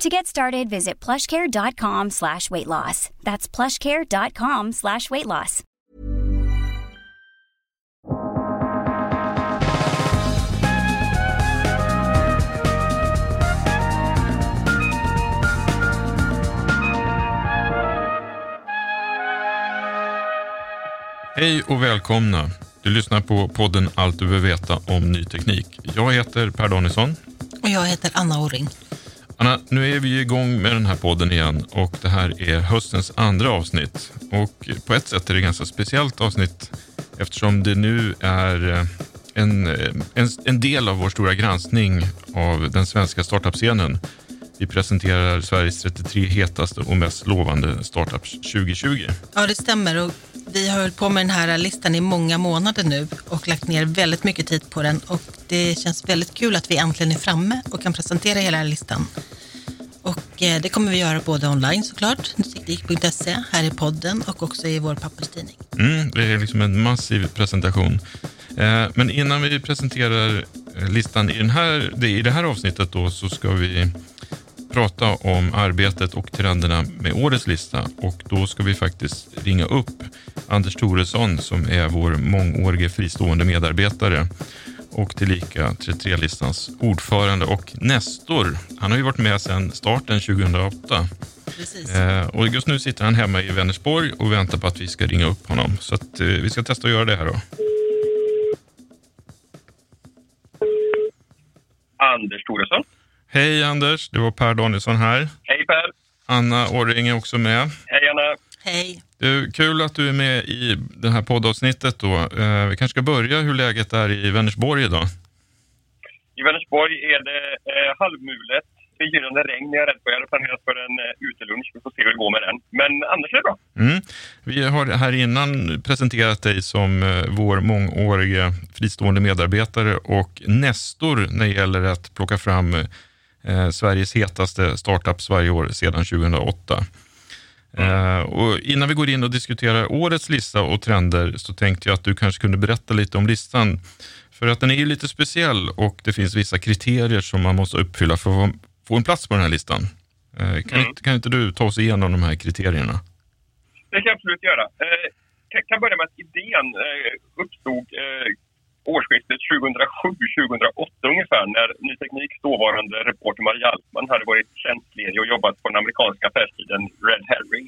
To get started, visit plushcare.com slash weight loss. That's plushcare.com slash weight loss. Hej och välkomna. Du lyssnar på podden Allt du behöver veta om ny teknik. Jag heter Per Danielsson. Och jag heter Anna Orring. Anna, nu är vi igång med den här podden igen och det här är höstens andra avsnitt. Och på ett sätt är det ett ganska speciellt avsnitt eftersom det nu är eh, en, eh, en, en del av vår stora granskning av den svenska startup-scenen. Vi presenterar Sveriges 33 hetaste och mest lovande startups 2020. Ja, det stämmer. Och vi har hållit på med den här listan i många månader nu och lagt ner väldigt mycket tid på den. Och det känns väldigt kul att vi äntligen är framme och kan presentera hela listan. Och eh, det kommer vi göra både online såklart, nyteknik.se, här i podden och också i vår papperstidning. Mm, det är liksom en massiv presentation. Eh, men innan vi presenterar eh, listan i, den här, i det här avsnittet då, så ska vi prata om arbetet och trenderna med årets lista. Och då ska vi faktiskt ringa upp Anders Toresson som är vår mångårige fristående medarbetare och tillika 33-listans ordförande och Nestor. Han har ju varit med sedan starten 2008. Eh, och just nu sitter han hemma i Vänersborg och väntar på att vi ska ringa upp honom. Så att, eh, vi ska testa att göra det här då. Anders Toresson. Hej Anders, det var Per Danielsson här. Hej Per. Anna Orring är också med. Hej Anna. Hej. Du, kul att du är med i det här poddavsnittet. Då. Eh, vi kanske ska börja hur läget är i Vänersborg idag. I Vänersborg är det eh, halvmulet, begynnande regn. Jag är rädd på. Jag hade planerat för en eh, utelunch. Vi får se hur det går med den. Men annars är det bra. Mm. Vi har här innan presenterat dig som eh, vår mångåriga fristående medarbetare och nestor när det gäller att plocka fram eh, Sveriges hetaste startups varje år sedan 2008. Uh, och innan vi går in och diskuterar årets lista och trender så tänkte jag att du kanske kunde berätta lite om listan. För att den är ju lite speciell och det finns vissa kriterier som man måste uppfylla för att få en plats på den här listan. Uh, kan, Mm. inte, kan inte du ta oss igenom de här kriterierna? Det kan jag absolut göra. Eh, kan, börja med att idén eh, uppstod eh, årsskiftet 2007-2008 ungefär när Ny Tekniks dåvarande reporter Maria Altman hade varit tjänstledig och jobbat på den amerikanska affärstiden Red Herring.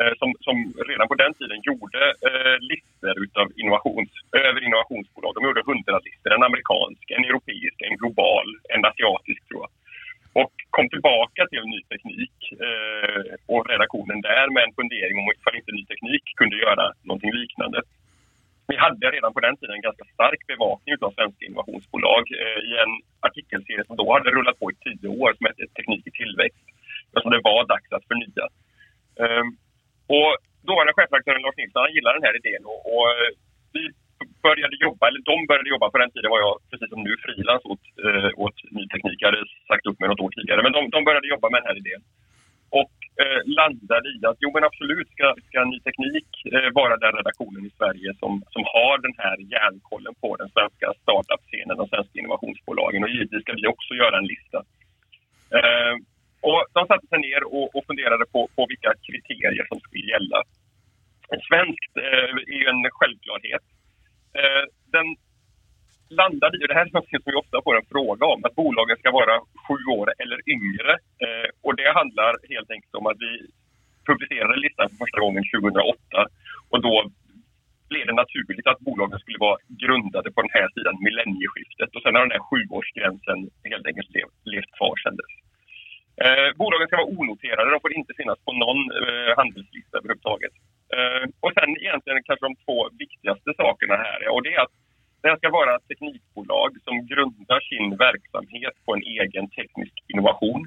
Eh, som, som redan på den tiden gjorde eh, listor utav innovations, över innovationsbolag. De gjorde hundra listor. En amerikansk, en europeisk, en global, en asiatisk tror jag. Och kom tillbaka till Ny Teknik eh, och redaktionen där med en fundering om ifall inte Ny Teknik kunde göra någonting liknande. Vi hade redan på den tiden ganska stark bevakning av svenska innovationsbolag eh, i en artikelserie som då hade rullat på i tio år som hette Teknik i tillväxt. Och det var dags att förnya. Ehm, och dåvarande chefredaktören Lars Nilsson han gillade den här idén och, och eh, vi började jobba, eller de började jobba, på den tiden var jag precis som nu frilans åt, eh, åt Ny Teknik. Jag hade sagt upp mig något år tidigare. Men de, de började jobba med den här idén. Och eh, landade i att jo men absolut ska, ska Ny Teknik eh, vara den redaktionen i Sverige som, som har den här järnkollen på den svenska startup-scenen och svenska innovationsbolagen. Och givetvis ska vi också göra en lista. Eh, och de satte sig ner och, och funderade på, på vilka kriterier som skulle gälla. Svenskt eh, är ju en självklarhet. Eh, den landade i, och det här är något som vi ofta får en fråga om, att bolagen ska vara sju år eller yngre. Eh, och det handlar helt enkelt om att vi publicerade listan för första gången 2008 och då blev det naturligt att bolagen skulle vara grundade på den här sidan millennieskiftet och sen har den här sjuårsgränsen helt enkelt levt kvar sedan dess. Eh, bolagen ska vara onoterade, de får inte finnas på någon eh, handelslista överhuvudtaget. Eh, och sen egentligen kanske de två viktigaste sakerna här är, och det är att det här ska vara teknikbolag som grundar sin verksamhet på en egen teknisk innovation.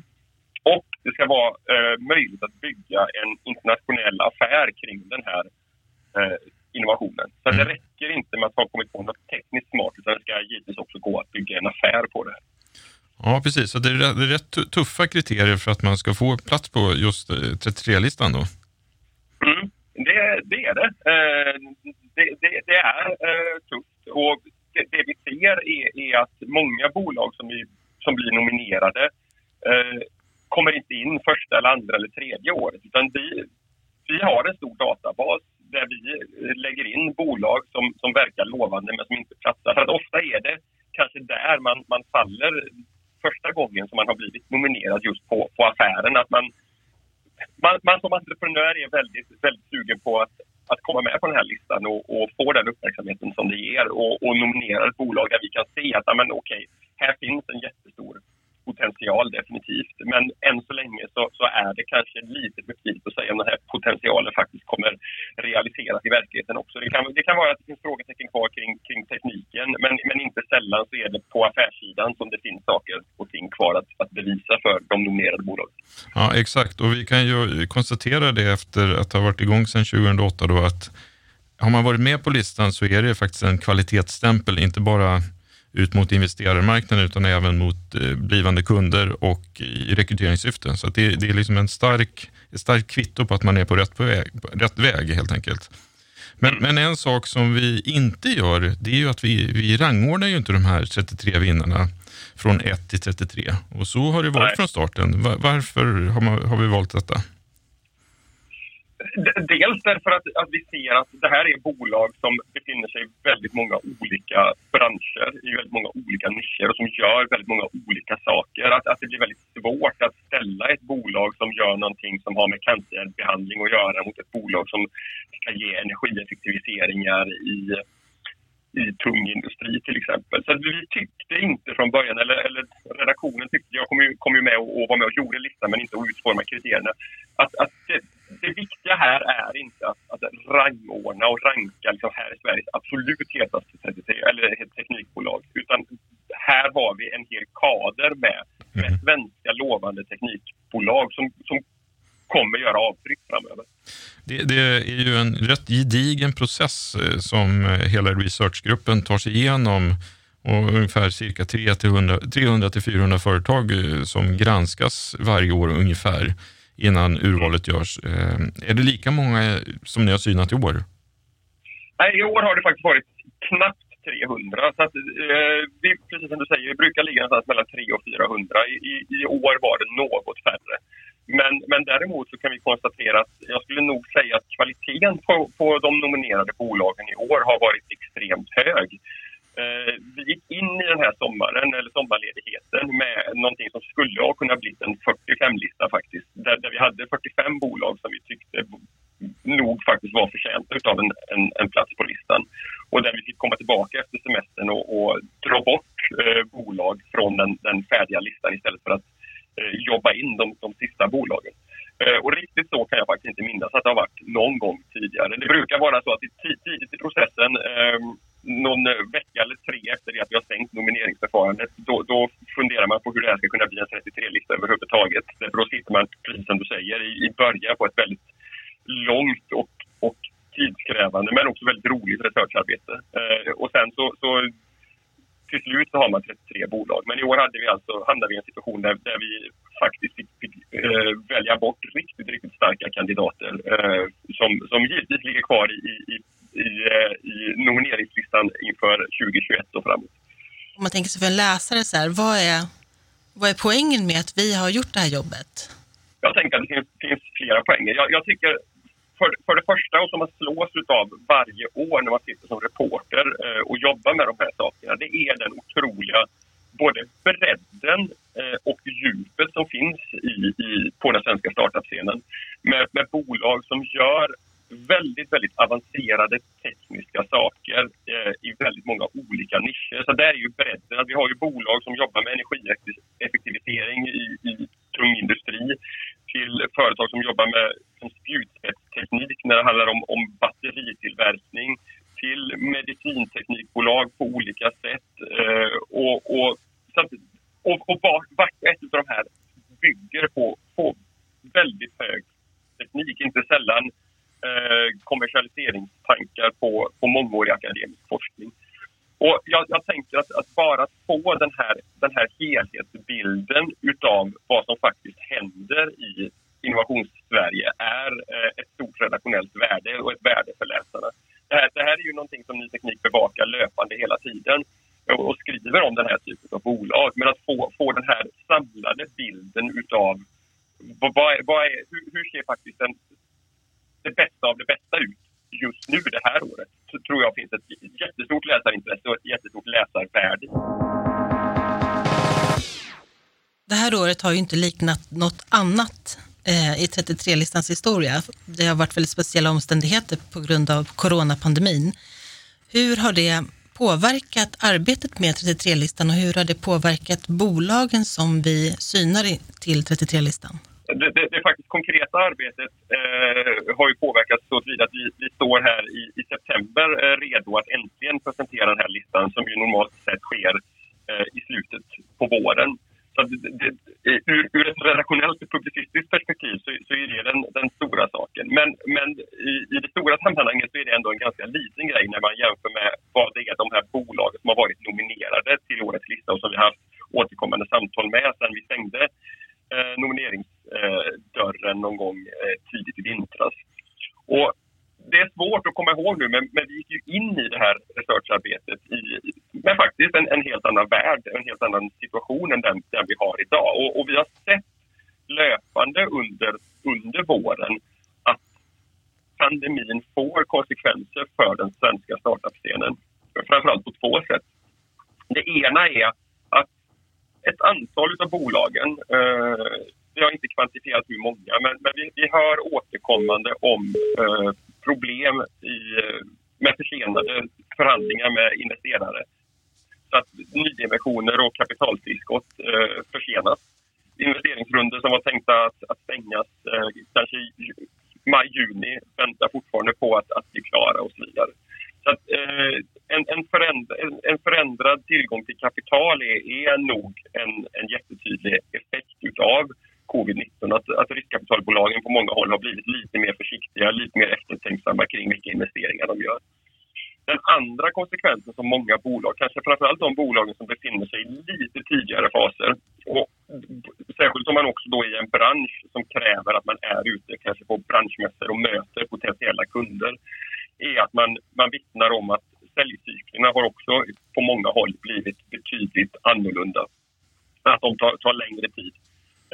Och det ska vara eh, möjligt att bygga en internationell affär kring den här eh, innovationen. Så Mm. det räcker inte med att ha kommit på något tekniskt smart utan det ska givetvis också gå att bygga en affär på det. Ja, precis. Så det är, rätt- tuffa kriterier för att man ska få plats på just eh, 33-listan då. Mm, det, det är det. Eh, det, det, det är eh, tufft. Och det, vi ser är, är att många bolag som, vi, som blir nominerade eh, kommer inte in första, eller andra eller tredje året. Utan vi, vi har en stor databas där vi eh, lägger in bolag som, som verkar lovande men som inte platsar. För att ofta är det kanske där man, man faller första gången som man har blivit nominerad just på, på affären. Att man, man, man som entreprenör är väldigt, väldigt sugen på att, att komma med på den här listan och, och få den uppmärksamheten som det ger och, och nominera ett bolag där vi kan se att men, okej, här finns en jättestor potential definitivt. Men än så länge så, så är det kanske lite för tidigt att säga om den här potentialen faktiskt kommer realiseras i verkligheten också. Det kan, det kan vara att det finns frågetecken kvar kring, kring tekniken men, men inte sällan så är det på affärssidan som det finns saker och ting kvar att, att bevisa för de nominerade bolagen. Ja, exakt. Och vi kan ju konstatera det efter att ha varit igång sedan 2008 då att har man varit med på listan så är det faktiskt en kvalitetsstämpel, inte bara ut mot investerarmarknaden utan även mot eh, blivande kunder och i rekryteringssyfte. Så det, det är liksom en stark, ett starkt kvitto på att man är på rätt väg, på rätt väg helt enkelt. Men, men en sak som vi inte gör, det är ju att vi, vi rangordnar ju inte de här 33 vinnarna från 1 till 33. Och så har det varit Nej. från starten. Va- varför har, man, har vi valt detta? Dels därför att, att vi ser att det här är bolag som befinner sig i väldigt många olika branscher, i väldigt många olika nischer och som gör väldigt många olika saker. Att, att det blir väldigt svårt att ställa ett bolag som gör någonting som har med cancerbehandling att göra mot ett bolag som ska ge energieffektiviseringar i i tung industri till exempel. Så vi tyckte inte från början, eller, eller redaktionen tyckte, jag kom ju, kom ju med och, och var med och gjorde listan men inte att utforma kriterierna, att, att det, det viktiga här är inte att, att rangordna och ranka liksom här i Sveriges absolut hetaste 33, eller ett teknikbolag, utan här har vi en hel kader med, med Mhm. svenska lovande teknikbolag som, som kommer göra avtryck framöver. Det, det är ju en rätt gedigen process eh, som eh, hela researchgruppen tar sig igenom och ungefär cirka 300 till 400 företag eh, som granskas varje år ungefär innan urvalet görs. Är det lika många som ni har synat i år? Nej, i år har det faktiskt varit knappt 300. Så att, eh, vi, precis som du säger, vi brukar ligga någonstans mellan 300 och 400. I, i, I år var det något färre. Men, men däremot så kan vi konstatera att jag skulle nog säga att kvaliteten på, på de nominerade bolagen i år har varit extremt hög. Eh, vi gick in i den här sommaren, eller sommarledigheten, med någonting som skulle ha kunnat bli en 45-lista faktiskt. Där, där vi hade 45 bolag som vi tyckte nog faktiskt var förtjänta utav en, en, en plats på listan. Och där vi fick komma tillbaka efter semestern och, och dra bort eh, bolag från den, den färdiga listan istället för att eh, jobba in de, de sista bolagen. Eh, och riktigt så kan jag faktiskt inte minnas att det har varit någon gång tidigare. Det brukar vara så att i tid- tidigt i processen, eh, någon eh, vecka eller tre efter det att vi har stängt nomineringsförfarandet, då, då funderar man på hur det här ska kunna bli en 33-lista överhuvudtaget. För då sitter man, precis som du säger, i, i början på ett väldigt långt och, och tidskrävande men också väldigt roligt researcharbete. Eh, och sen så, så till slut så har man 33 bolag. Men i år hade vi alltså, hamnade vi i en situation där, där vi faktiskt fick, fick eh, välja bort riktigt, riktigt starka kandidater eh, som, som givetvis ligger kvar i, i, i, eh, i nomineringslistan inför 2021 och framåt. Om man tänker sig för en läsare, så här, vad, är, vad är poängen med att vi har gjort det här jobbet? Jag tänker att det finns, finns flera poänger. Jag, jag tycker för, för det första, och som man slås av varje år när man sitter som reporter eh, och jobbar med de här sakerna, det är den otroliga både bredden eh, och djupet som finns i, i, på den svenska startup-scenen. Med, med bolag som gör väldigt, väldigt avancerade tekniska saker eh, i väldigt många olika nischer. Så där är ju bredden. Vi har ju bolag som jobbar med energieffektivisering i, i tung industri till företag som jobbar med som spjutspetsteknik när det handlar om, om batteritillverkning till medicinteknikbolag på olika sätt. Eh, och, och, så att, och, och vart, vart och ett av de här bygger på, på väldigt hög teknik. Inte sällan eh, kommersialiseringstankar mångårig akademisk forskning. Och jag, jag tänker att, att, bara få den här, den här helhetsbilden utav vad som faktiskt händer i Innovationssverige är eh, ett stort redaktionellt värde och ett värde för läsarna. Det här, det här är ju någonting som Ny Teknik bevakar här året har ju inte liknat något annat eh, i 33-listans historia. Det har varit väldigt speciella omständigheter på grund av coronapandemin. Hur har det påverkat arbetet med 33-listan och hur har det påverkat bolagen som vi synar till 33-listan? det, det, det faktiskt konkreta arbetet eh, har ju påverkats så att vi, vi står här i, i september eh, redo att äntligen presentera den här listan som ju normalt sett sker eh, i slutet på våren. Så det, ur, ur ett redaktionellt och publicistiskt perspektiv så, så är det den, den stora saken. Men, men i, i, det stora sammanhanget så är det ändå en ganska liten grej när man jämför med vad det är de här bolagen som har varit nominerade till årets lista och som vi har haft återkommande samtal med sedan vi stängde eh, nomineringsdörren någon gång eh, tidigt i vintras. Och det är svårt att komma ihåg nu, men, men vi gick ju in i det här researcharbetet i, med faktiskt en, en helt annan värld, en helt annan situation än den, den vi har idag. Och, och vi har sett löpande under, under våren att pandemin får konsekvenser för den svenska startup-scenen. Framförallt på två sätt. Det ena är ett antal av bolagen, eh, vi har inte kvantifierat hur många, men, men vi, vi, hör återkommande om eh, problem i, eh, med försenade förhandlingar med investerare. Så att nyemissioner och kapitaltillskott eh, försenas. Investeringsrunder som var tänkta att, att stängas eh, kanske i maj, juni väntar fortfarande på att, att bli klara och så vidare. Så att, eh, en, en, förändra, en, en, förändrad tillgång till kapital är, är nog en, en jättetydlig effekt utav covid-19. Att, att riskkapitalbolagen på många håll har blivit lite mer försiktiga, lite mer eftertänksamma kring vilka investeringar de gör. Den andra konsekvensen som många bolag, kanske framförallt de bolagen som befinner sig i lite tidigare faser och särskilt om man också då är i en bransch som kräver att man är ute kanske på branschmässor och möter potentiella kunder är att man, man vittnar om att säljcyklerna har också på många håll blivit betydligt annorlunda. Att de tar, tar längre tid,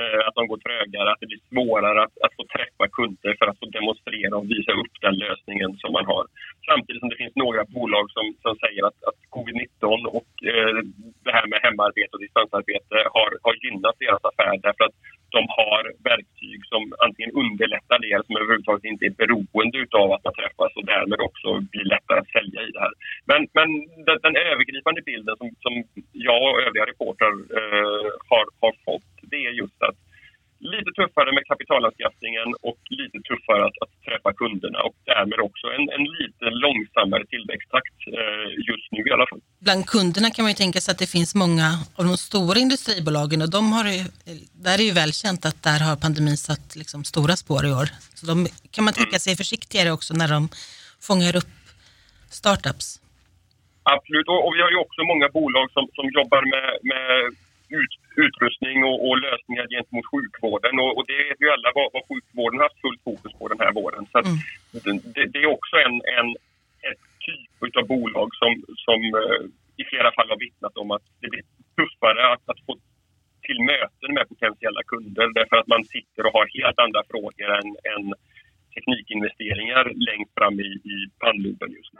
Eh, att de går trögare, att det blir svårare att, att få träffa kunder för att få demonstrera och visa upp den lösningen som man har. Samtidigt som det finns några bolag som, som säger att, att covid-19 och eh, det här med hemarbete och distansarbete har, har gynnat deras affär därför att de har verktyg som antingen underlättar det eller som överhuvudtaget inte är beroende av att man träffas och därmed också blir lättare att sälja i det här. Men, men den, den övergripande bilden som, som jag och övriga reportrar eh, har, har fått det är just att lite tuffare med kapitalanskaffningen och lite tuffare att, att träffa kunderna och därmed också en, en lite långsammare tillväxttakt eh, just nu i alla fall. Bland kunderna kan man ju tänka sig att det finns många av de stora industribolagen och de har ju, där är ju välkänt att där har pandemin satt liksom stora spår i år. Så de kan man tänka sig försiktigare också när de fångar upp startups. Absolut, och, och vi har ju också många bolag som, som jobbar med, med ut, utrustning och, och, lösningar gentemot sjukvården. Och, och det vet ju alla vad, vad sjukvården har haft fullt fokus på den här våren. Så mm. det, det, är också en, en ett typ av bolag som, som uh, i flera fall har vittnat om att det blir tuffare att, att få till möten med potentiella kunder därför att man sitter och har helt andra frågor än, än teknikinvesteringar längst fram i, i pannloben just nu.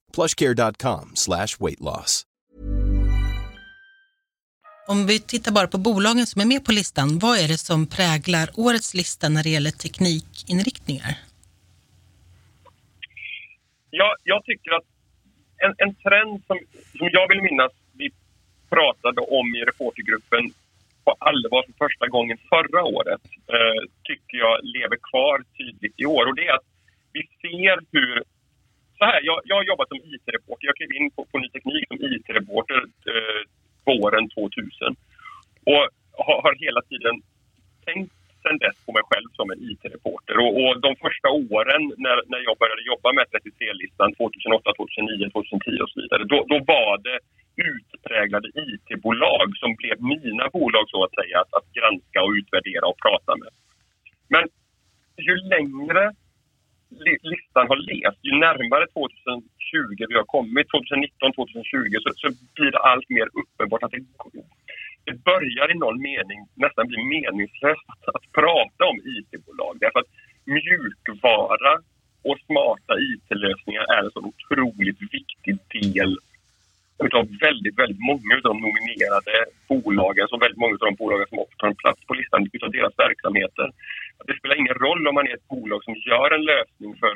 plushcare.com slash weight loss. Om vi tittar bara på bolagen som är med på listan, vad är det som präglar årets lista när det gäller teknikinriktningar? Ja, jag tycker att en, en trend som, som jag vill minnas vi pratade om i reportergruppen på allvar för första gången förra året eh, tycker jag lever kvar tydligt i år. Och det är att vi ser hur... Så här, jag, jag har jobbat som IT-reporter. Jag klev in på, på Ny Teknik som IT-reporter eh, våren 2000. Och har, har hela tiden tänkt sen dess på mig själv som en IT-reporter. Och, och, de första åren när, när jag började jobba med 33-listan 2008, 2009, 2010 och så vidare, då, då var det utpräglade IT-bolag som blev mina bolag så att säga att, att granska och utvärdera och prata med. Men ju längre listan har levt, ju närmare 2020 vi har kommit, 2019, 2020, så, så blir det allt mer uppenbart att det, det börjar i någon mening nästan bli meningslöst att, att prata om IT-bolag. Därför att mjukvara och smarta IT-lösningar är en så otroligt viktig del utav väldigt, väldigt många av de nominerade bolagen, så väldigt många av de bolagen som tar en plats på listan utav deras verksamheter. Det spelar ingen roll om man är ett bolag som gör en lösning för,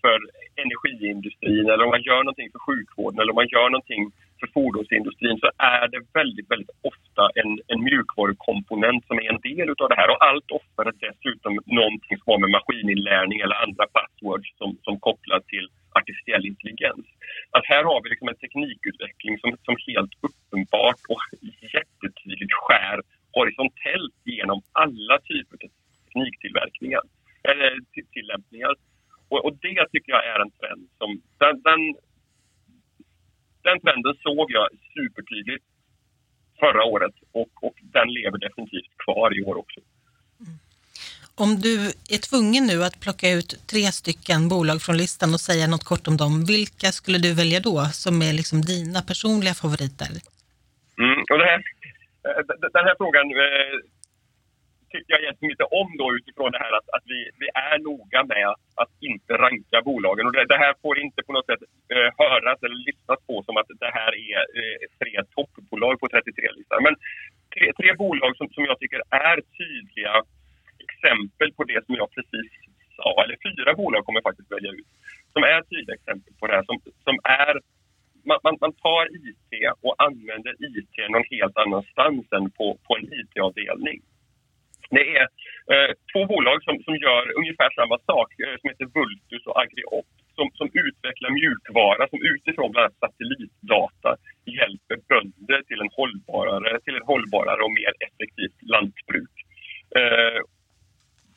för energiindustrin eller om man gör någonting för sjukvården eller om man gör någonting för fordonsindustrin så är det väldigt, väldigt ofta en, en mjukvarukomponent som är en del utav det här och allt oftare dessutom någonting som har med maskininlärning eller andra passwords som, som kopplar till artificiell intelligens. Att här har vi liksom en teknikutveckling som, som helt uppenbart och jättetydligt skär horisontellt genom alla typer av tekniktillverkningar, eller tillämpningar. Och, och, det tycker jag är en trend som... Den, den, den trenden såg jag supertydligt förra året och, och den lever definitivt kvar i år också. Om du är tvungen nu att plocka ut tre stycken bolag från listan och säga något kort om dem, vilka skulle du välja då som är liksom dina personliga favoriter? Mm, och det här, eh, den här frågan eh, tycker jag jättemycket om då utifrån det här att, att vi, vi är noga med att inte ranka bolagen. Och det, det här får inte på något sätt eh, höras eller lyssnas på som att det här är eh, tre toppbolag på 33-listan. Men tre, tre bolag som, som jag tycker är tydliga exempel på det som jag precis sa, eller fyra bolag kommer jag faktiskt välja ut, som är tydliga exempel på det här, som, som är man, man, man, tar IT och använder IT någon helt annanstans än på, på en IT-avdelning. Det är eh, två bolag som, som gör ungefär samma sak eh, som heter Vultus och Agriop som, som utvecklar mjukvara som utifrån bland annat satellitdata hjälper bönder till, en hållbarare, till ett hållbarare och mer effektivt lantbruk. Eh,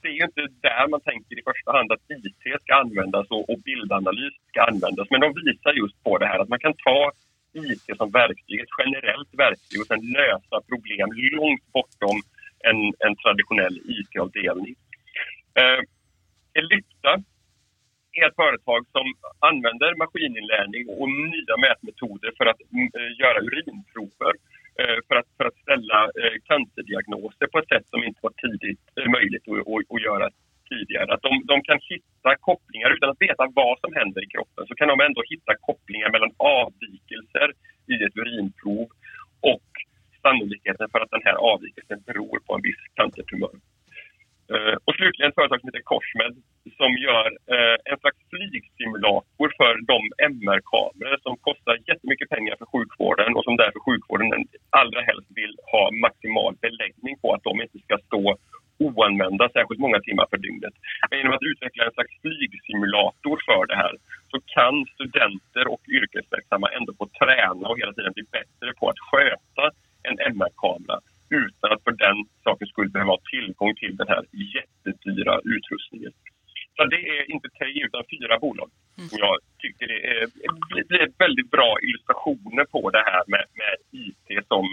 det är ju inte där man tänker i första hand att IT ska användas och, och bildanalys ska användas. Men de visar just på det här att man kan ta IT som verktyg, ett generellt verktyg och sen lösa problem långt bortom en, en traditionell IT-avdelning. Eh, Elypta är ett företag som använder maskininlärning och nya mätmetoder för att eh, göra urinprover eh, för att, för att ställa eh, cancerdiagnoser på ett sätt som inte var tidigt eh, möjligt att, att, att göra tidigare. Att de, de, kan hitta kopplingar utan att veta vad som händer i kroppen så kan de ändå hitta kopplingar mellan avvikelser i ett urinprov och sannolikheten för att den här avvikelsen beror på en viss cancertumör. Uh, och slutligen ett företag som heter Korsmed som gör uh, en slags flygsimulator för de MR-kameror som kostar jättemycket pengar för sjukvården och som därför sjukvården allra helst vill ha maximal beläggning på att de inte ska stå oanvända särskilt många timmar per dygnet. Men genom att utveckla en slags flygsimulator för det här så kan studenter och yrkesverksamma ändå få träna och hela tiden bli bättre på att sköta en MR-kamera utan att för den sakens skull behöva ha tillgång till den här jättedyra utrustningen. Så det är inte tre utan fyra bolag mm. som jag tycker det är, blir väldigt bra illustrationer på det här med, med IT som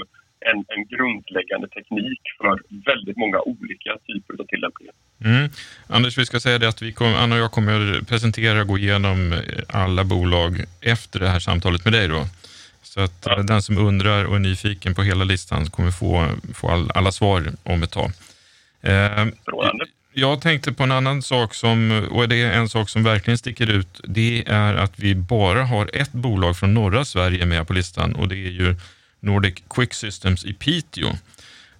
en, en grundläggande teknik för väldigt många olika förväntningar. Mm. Anders, vi ska säga det att vi kom, Anna och jag kommer presentera och gå igenom alla bolag efter det här samtalet med dig. Då. Så att ja. den som undrar och är nyfiken på hela listan kommer få, få all, alla svar om ett tag. Eh, jag tänkte på en annan sak som, och det är en sak som verkligen sticker ut. Det är att vi bara har ett bolag från norra Sverige med på listan och det är ju Nordic Quick Systems i Piteå.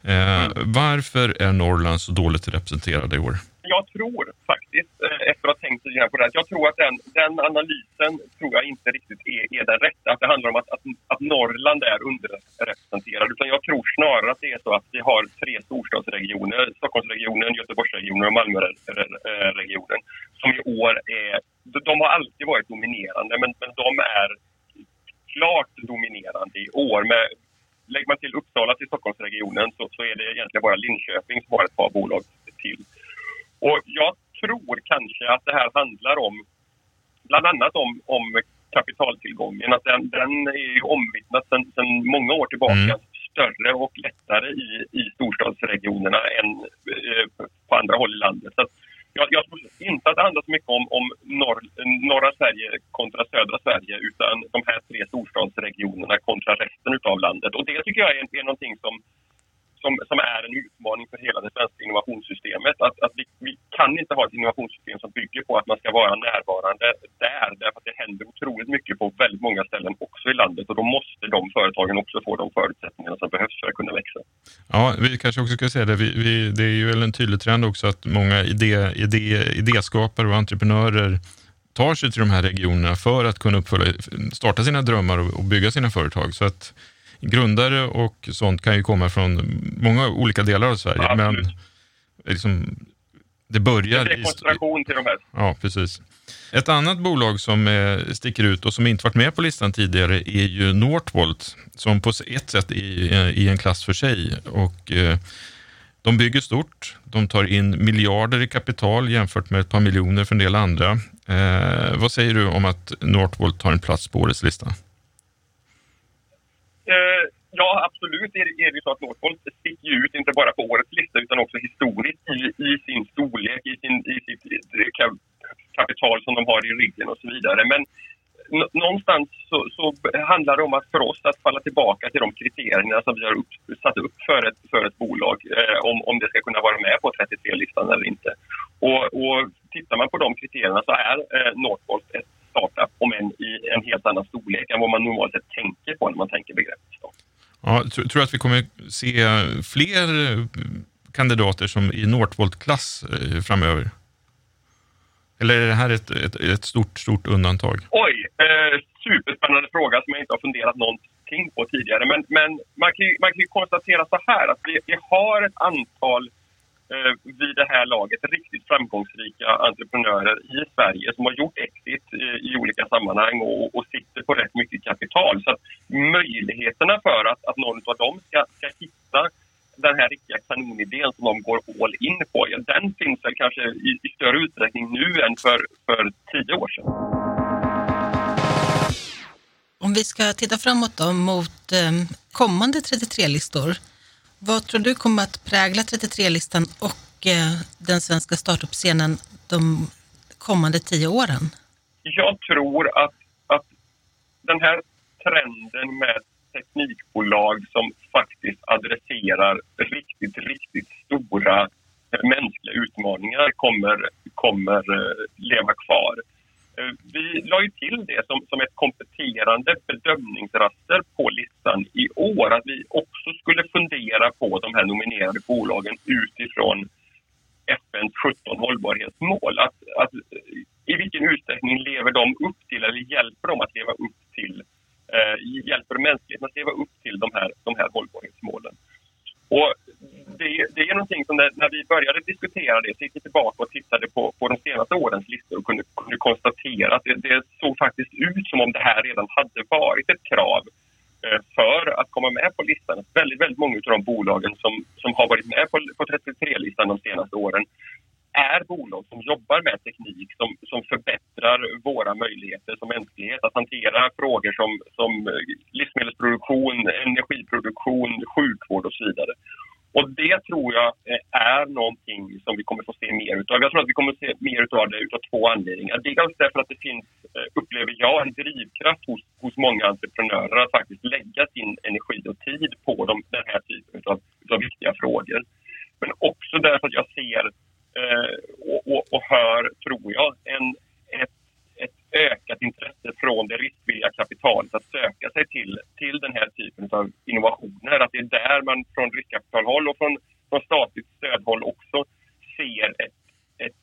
Eh, mm. Varför är Norrland så dåligt representerade i år? Jag tror faktiskt, eh, efter att ha tänkt lite på det jag tror att den, den analysen tror jag inte riktigt är, är den rätta. Att det handlar om att, att, att Norrland är underrepresenterad. Utan jag tror snarare att det är så att vi har tre storstadsregioner, Stockholmsregionen, Göteborgsregionen och Malmöregionen, som i år är... De har alltid varit dominerande, men, men de är klart dominerande i år. Med, lägger man till Uppsala till Stockholmsregionen så, så är det egentligen bara Linköping som har ett par bolag till. Och jag tror kanske att det här handlar om bland annat om, om kapitaltillgången. Att den, den är omvittnat sedan många år tillbaka mm. större och lättare i, i storstadsregionerna än eh, på andra håll i landet. Så jag, jag tror inte att det handlar så mycket om, om norr, norra Sverige kontra södra Sverige utan de här tre storstadsregionerna kontra resten av landet. Och det tycker jag är, är någonting som som, som är en utmaning för hela det svenska innovationssystemet. Att, att vi, vi, kan inte ha ett innovationssystem som bygger på att man ska vara närvarande där. Därför att det händer otroligt mycket på väldigt många ställen också i landet och då måste de företagen också få de förutsättningarna som behövs för att kunna växa. Ja, vi kanske också ska säga det. Vi, vi, det är ju en tydlig trend också att många idé, idé, idéskapare och entreprenörer tar sig till de här regionerna för att kunna uppfölja, starta sina drömmar och, och bygga sina företag. Så att grundare och sånt kan ju komma från många olika delar av Sverige. Ja, men liksom, det börjar... Det är koncentration till de här. Ja, precis. Ett annat bolag som eh, sticker ut och som inte varit med på listan tidigare är ju Northvolt, som på ett sätt är i en klass för sig. Och, eh, de bygger stort, de tar in miljarder i kapital jämfört med ett par miljoner för en del andra. Eh, vad säger du om att Northvolt tar en plats på årets lista? Eh, ja, absolut är det, är det så att Northvolt sticker ut inte bara på årets lista utan också historiskt i, i sin storlek, i, sin, i sitt kapital som de har i ryggen och så vidare. Men någonstans så, så, handlar det om att för oss att falla tillbaka till de kriterierna som vi har upp, satt upp för ett, för ett bolag eh, om, om det ska kunna vara med på 33-listan eller inte. Och, och tittar man på de kriterierna så är eh, Northvolt ett om än i en helt annan storlek än vad man normalt sett tänker på när man tänker begreppet. Ja, tror, tror att vi kommer se fler kandidater som i Northvolt-klass eh, framöver? Eller är det här ett, ett, ett stort, stort undantag? Oj, eh, superspännande fråga som jag inte har funderat någonting på tidigare. Men, men man, kan ju, man kan ju konstatera så här att vi, vi har ett antal eh, vid det här laget riktigt framgångsrika entreprenörer i Sverige som har gjort exit eh, i olika sammanhang och, och sitter på rätt mycket kapital. Så att möjligheterna för att, att någon av dem ska, ska hitta den här riktiga kanonidén som de går all in på, ja, den finns väl kanske i, i större utsträckning nu än för, för tio år sedan. Om vi ska titta framåt då mot eh, kommande 33-listor vad tror du kommer att prägla 33-listan och eh, den svenska startup-scenen de kommande tio åren? Jag tror att, att den här trenden med teknikbolag som faktiskt adresserar riktigt, riktigt stora mänskliga utmaningar kommer, kommer eh, leva kvar. Eh, vi la ju till det som, som ett kompletterande bedömningsraster på listan i år. Att vi också skulle fundera på de här nominerade bolagen utifrån FNs 17 hållbarhetsmål. Att, att, I vilken utsträckning lever de upp till, eller hjälper de att leva upp till, eh, hjälper mänskligheten att leva upp till de här, de här hållbarhetsmålen? Och det, det är någonting som när, när, vi började diskutera det så gick vi tillbaka och tittade på, på de senaste årens listor och kunde, kunde konstatera att det, det, såg faktiskt ut som om det här redan hade varit ett krav eh, för att komma med på listan. Väldigt, väldigt många av de bolagen som, som har varit med på, på 33-listan de senaste åren är bolag som jobbar med teknik som, som förbättrar våra möjligheter som mänsklighet att hantera frågor som, som eh, livsmedelsproduktion, energiproduktion, sjukvård och så vidare. Och det tror jag eh, är någonting som vi kommer få se mer utav. Jag tror att vi kommer se mer utav det utav två anledningar. Dels därför att det finns, eh, upplever jag, en drivkraft hos, hos många entreprenörer att faktiskt lägga sin energi och tid på de, den här typen utav, utav viktiga frågor. Men också därför att jag ser Eh, och, och, och hör, tror jag, en, ett, ett ökat intresse från det riskvilliga kapitalet att söka sig till, till den här typen av innovationer. Att det är där man från riskkapitalhåll och från, från statligt stödhåll också ser ett, ett,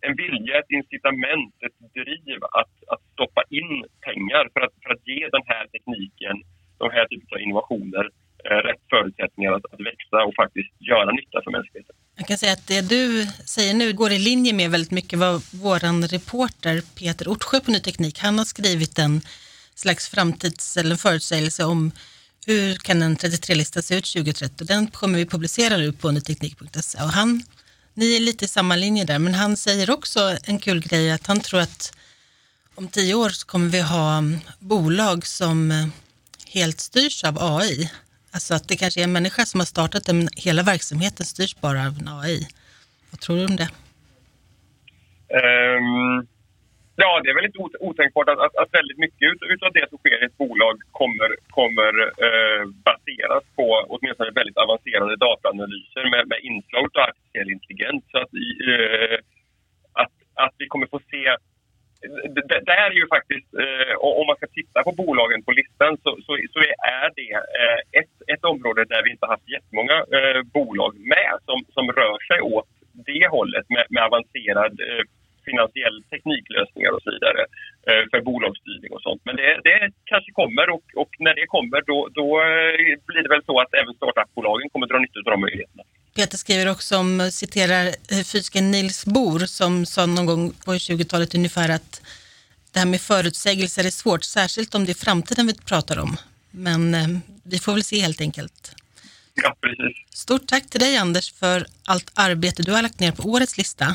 en vilja, ett incitament, ett driv att, att stoppa in pengar för att, för att ge den här tekniken, de här typen av innovationer eh, rätt förutsättningar att, att växa och faktiskt göra nytta för mänskligheten. Jag kan säga att det du säger nu går i linje med väldigt mycket vad vår reporter Peter Ortsjö på Ny Teknik, han har skrivit en slags framtids eller förutsägelse om hur kan en 33-lista se ut 2030? Den kommer vi publicera nu på nyteknik.se och han, ni är lite i samma linje där, men han säger också en kul grej att han tror att om tio år så kommer vi ha bolag som eh, helt styrs av AI. Alltså att det kanske är en människa som har startat det, men hela verksamheten styrs bara av en AI. Vad tror du om det? Um, ja, det är väldigt otänkbart att, att, att väldigt mycket ut, av det som sker i ett bolag kommer, kommer uh, baseras på åtminstone väldigt avancerade dataanalyser med, med inslag av artificiell intelligens. Så att, uh, att, att vi kommer få se det, det är ju faktiskt, eh, om man ska titta på bolagen på listan så, så, så är det eh, ett, ett område där vi inte haft jättemånga eh, bolag med som, som rör sig åt det hållet med, med avancerad eh, finansiell tekniklösningar och så vidare eh, för bolagsstyrning och sånt. Men det, det kanske kommer och, och när det kommer då, då eh, blir det väl så att även startupbolagen kommer dra nytta av de möjligheterna. Peter skriver också om, citerar eh, fysikern Nils Bohr som sa någon gång på 20-talet ungefär att det här med förutsägelser är svårt, särskilt om det är framtiden vi pratar om. Men eh, vi får väl se helt enkelt. Ja, precis. Stort tack till dig Anders för allt arbete du har lagt ner på årets lista.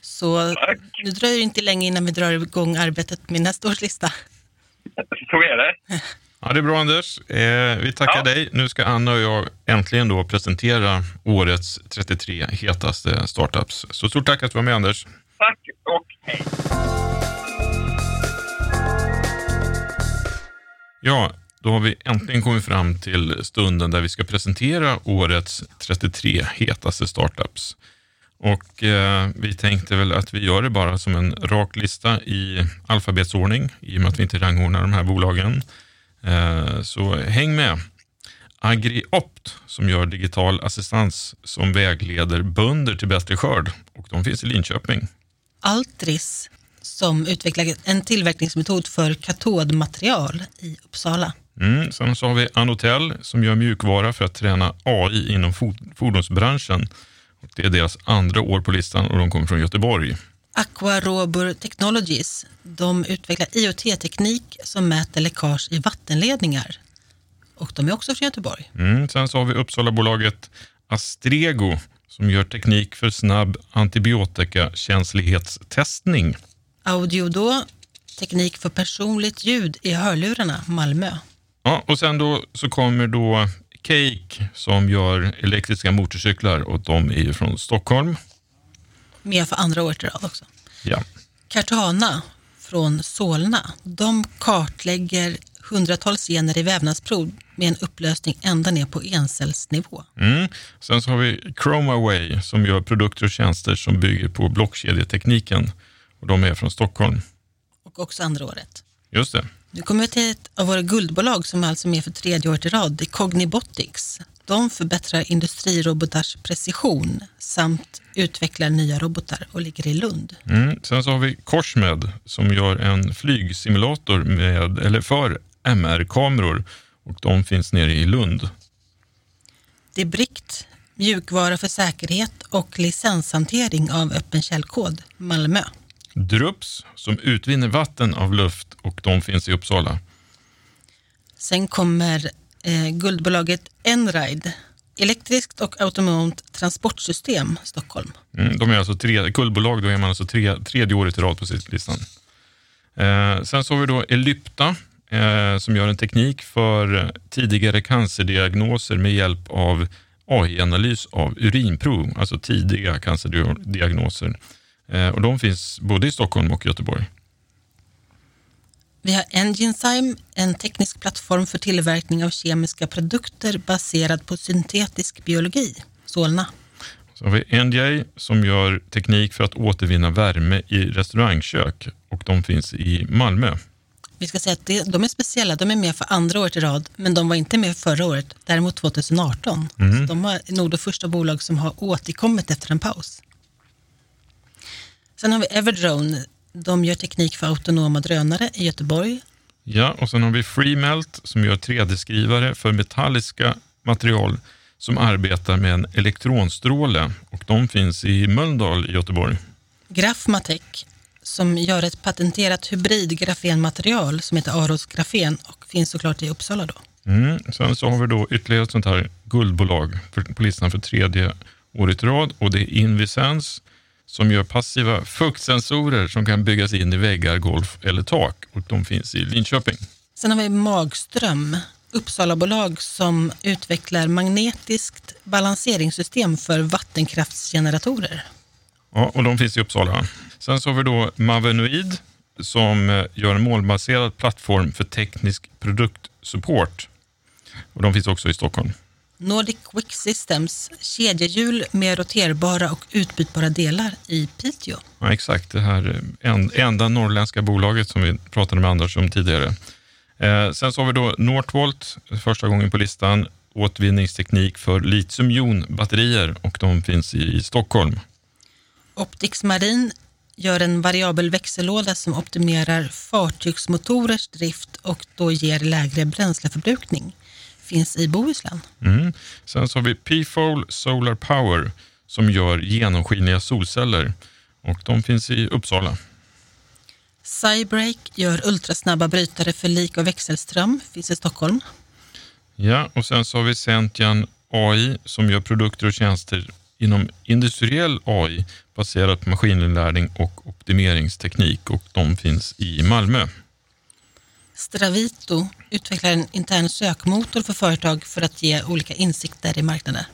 Så tack. nu dröjer det inte länge innan vi drar igång arbetet med nästa års lista. Så är det. Ja, det är bra Anders. Eh, vi tackar ja. dig. Nu ska Anna och jag äntligen då presentera årets 33 hetaste startups. Så stort tack att du var med Anders. Tack och hej. Ja, då har vi äntligen kommit fram till stunden där vi ska presentera årets 33 hetaste startups. Och eh, vi tänkte väl att vi gör det bara som en rak lista i alfabetsordning i och med att vi inte rangordnar de här bolagen. Eh, så häng med. AgriOpt som gör digital assistans som vägleder bönder till bättre skörd och de finns i Linköping. Altris som utvecklar en tillverkningsmetod för katodmaterial i Uppsala. Mm, sen så har vi Anotel som gör mjukvara för att träna AI inom fordonsbranschen. Och det är deras andra år på listan och de kommer från Göteborg. Aquarobur Technologies. De utvecklar IoT-teknik som mäter läckage i vattenledningar. Och de är också från Göteborg. Mm, sen så har vi Uppsalabolaget Astrego som gör teknik för snabb antibiotikakänslighetstestning. Audiodo, teknik för personligt ljud i hörlurarna, Malmö. Ja, och sen då så kommer då Cake som gör elektriska motorcyklar och de är från Stockholm. Med för andra året i rad också. Ja. Cartana från Solna, de kartlägger hundratals gener i vävnadsprov med en upplösning ända ner på encellsnivå. Mm. Sen så har vi Chromaway som gör produkter och tjänster som bygger på blockkedjetekniken. Och de är från Stockholm. Och också andra året. Just det. Nu kommer vi till ett av våra guldbolag som alltså är med för tredje året i rad. Det är Cognibotics. De förbättrar industrirobotars precision samt utvecklar nya robotar och ligger i Lund. Mm. Sen så har vi Korsmed som gör en flygsimulator med, eller för MR-kameror och de finns nere i Lund. Det är Brikt, mjukvara för säkerhet och licenshantering av öppen källkod, Malmö. Drups som utvinner vatten av luft och de finns i Uppsala. Sen kommer eh, guldbolaget Enride, elektriskt och autonomt transportsystem, Stockholm. Mm, de är alltså tre, guldbolag, då är man alltså tre, tredje året i rad på listan. Eh, sen så har vi då Elypta eh, som gör en teknik för tidigare cancerdiagnoser med hjälp av AI-analys av urinprov, alltså tidiga cancerdiagnoser. Eh, och de finns både i Stockholm och Göteborg. Vi har Enginzyme, en teknisk plattform för tillverkning av kemiska produkter baserad på syntetisk biologi, Solna. Så har vi NJ som gör teknik för att återvinna värme i restaurangkök och de finns i Malmö. Vi ska säga att det, de är speciella, de är med för andra året i rad, men de var inte med förra året, däremot 2018. Mm. Så de är nog det första bolag som har återkommit efter en paus. Sen har vi Everdrone, de gör teknik för autonoma drönare i Göteborg. Ja, och sen har vi Freemelt som gör 3D-skrivare för metalliska material som arbetar med en elektronstråle och de finns i Mölndal i Göteborg. Grafmatech som gör ett patenterat hybridgrafenmaterial som heter Aros Grafen och finns såklart i Uppsala. Då. Mm. Sen så har vi då ytterligare ett sånt här guldbolag för, på listan för tredje året i rad och det är Invisens som gör passiva fuktsensorer som kan byggas in i väggar, golv eller tak och de finns i Linköping. Sen har vi Magström, Uppsalabolag som utvecklar magnetiskt balanseringssystem för vattenkraftsgeneratorer. Ja, och de finns i Uppsala. Sen så har vi då Mavenoid som eh, gör en målbaserad plattform för teknisk produktsupport. Och de finns också i Stockholm. Nordic Quick Systems, kedjehjul med roterbara och utbytbara delar i Piteå. Ja, exakt, det här eh, enda norrländska bolaget som vi pratade med Anders om tidigare. Eh, sen så har vi då Northvolt, första gången på listan, återvinningsteknik för litiumjonbatterier och de finns i Stockholm. Optix Marine gör en variabel växellåda som optimerar fartygsmotorers drift och då ger lägre bränsleförbrukning. Finns i Bohuslän. Mm. Sen så har vi P-Fol Solar Power som gör genomskinliga solceller och de finns i Uppsala. Cybreak gör ultrasnabba brytare för lik och växelström, finns i Stockholm. Ja, och sen så har vi Sentian AI som gör produkter och tjänster inom industriell AI baserat på maskininlärning och optimeringsteknik och de finns i Malmö. Stravito utvecklar en intern sökmotor för företag för att ge olika insikter i marknader.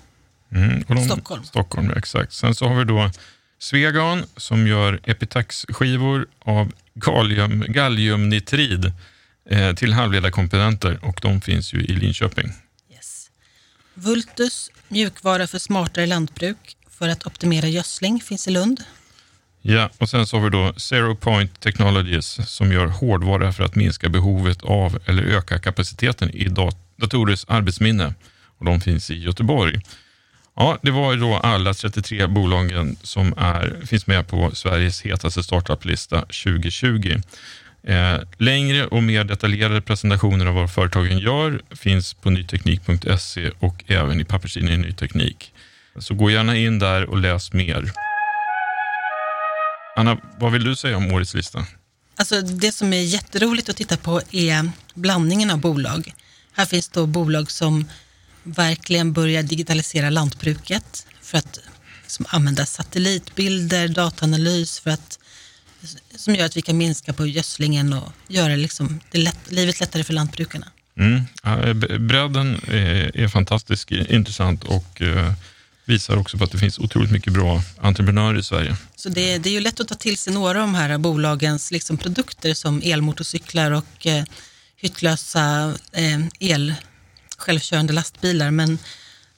Mm, de, Stockholm. Stockholm, exakt. Sen så har vi då Svegan som gör epitaxskivor av gallium, galliumnitrid eh, till halvledarkomponenter och de finns ju i Linköping. Yes. Vultus, mjukvara för smartare lantbruk för att optimera gödsling, finns i Lund. Ja, och sen så har vi då Zero Point Technologies som gör hårdvara för att minska behovet av eller öka kapaciteten i dat datorers arbetsminne. Och de finns i Göteborg. Ja, det var ju då alla 33 bolagen som är, finns med på Sveriges hetaste startup-lista 2020. Eh, längre och mer detaljerade presentationer av vad företagen gör finns på nyteknik.se och även i papperstidningen Ny Teknik. Så gå gärna in där och läs mer. Anna, vad vill du säga om årets lista? Alltså det som är jätteroligt att titta på är blandningen av bolag. Här finns då bolag som verkligen börjar digitalisera lantbruket för att liksom, använda satellitbilder, dataanalys för att, som gör att vi kan minska på gödslingen och göra liksom, det lätt, livet lättare för lantbrukarna. Mm. bredden är, är fantastiskt intressant och eh, visar också på att det finns otroligt mycket bra entreprenörer i Sverige. Så det, det är ju lätt att ta till sig några av de här bolagens liksom, produkter som elmotorcyklar och eh, hyttlösa eh, el självkörande lastbilar. Men,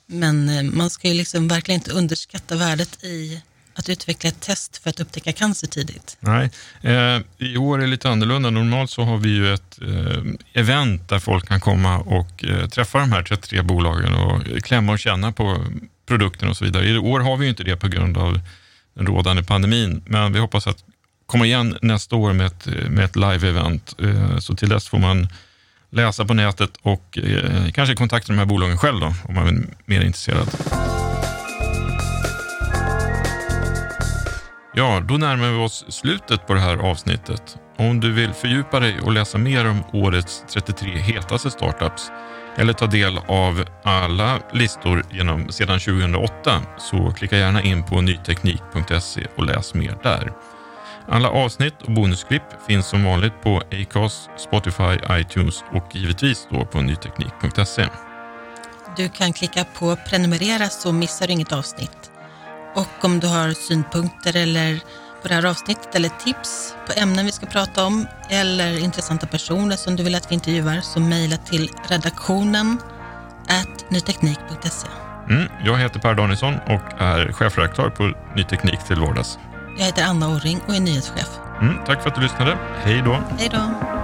men eh, man ska ju liksom verkligen inte underskatta värdet i att utveckla ett test för att upptäcka cancer tidigt. Nej, eh, i år är det lite annorlunda. Normalt så har vi ju ett eh, event där folk kan komma och eh, träffa de här 33 bolagen och klämma och känna på produkten och så vidare. I år har vi ju inte det på grund av den rådande pandemin, men vi hoppas att komma igen nästa år med ett, med ett live-event. Eh, så till dess får man läsa på nätet och eh, kanske kontakta de här bolagen själv då, om man är mer intresserad. Ja, då närmar vi oss slutet på det här avsnittet. Om du vill fördjupa dig och läsa mer om årets 33 hetaste startups eller ta del av alla listor genom sedan 2008 så klicka gärna in på nyteknik.se och läs mer där. Alla avsnitt och bonusklipp finns som vanligt på Acast, Spotify, iTunes och givetvis då på nyteknik.se. Du kan klicka på prenumerera så missar du inget avsnitt. Och om du har synpunkter eller på det här avsnittet eller tips på ämnen vi ska prata om eller intressanta personer som du vill att vi intervjuar så mejla till redaktionen nyteknik.se. Mm, jag heter Per Danielsson och är chefredaktör på Ny Teknik till vardags. Jag heter Anna Orring och är nyhetschef. Mm, tack för att du lyssnade. Hej då. Hej då.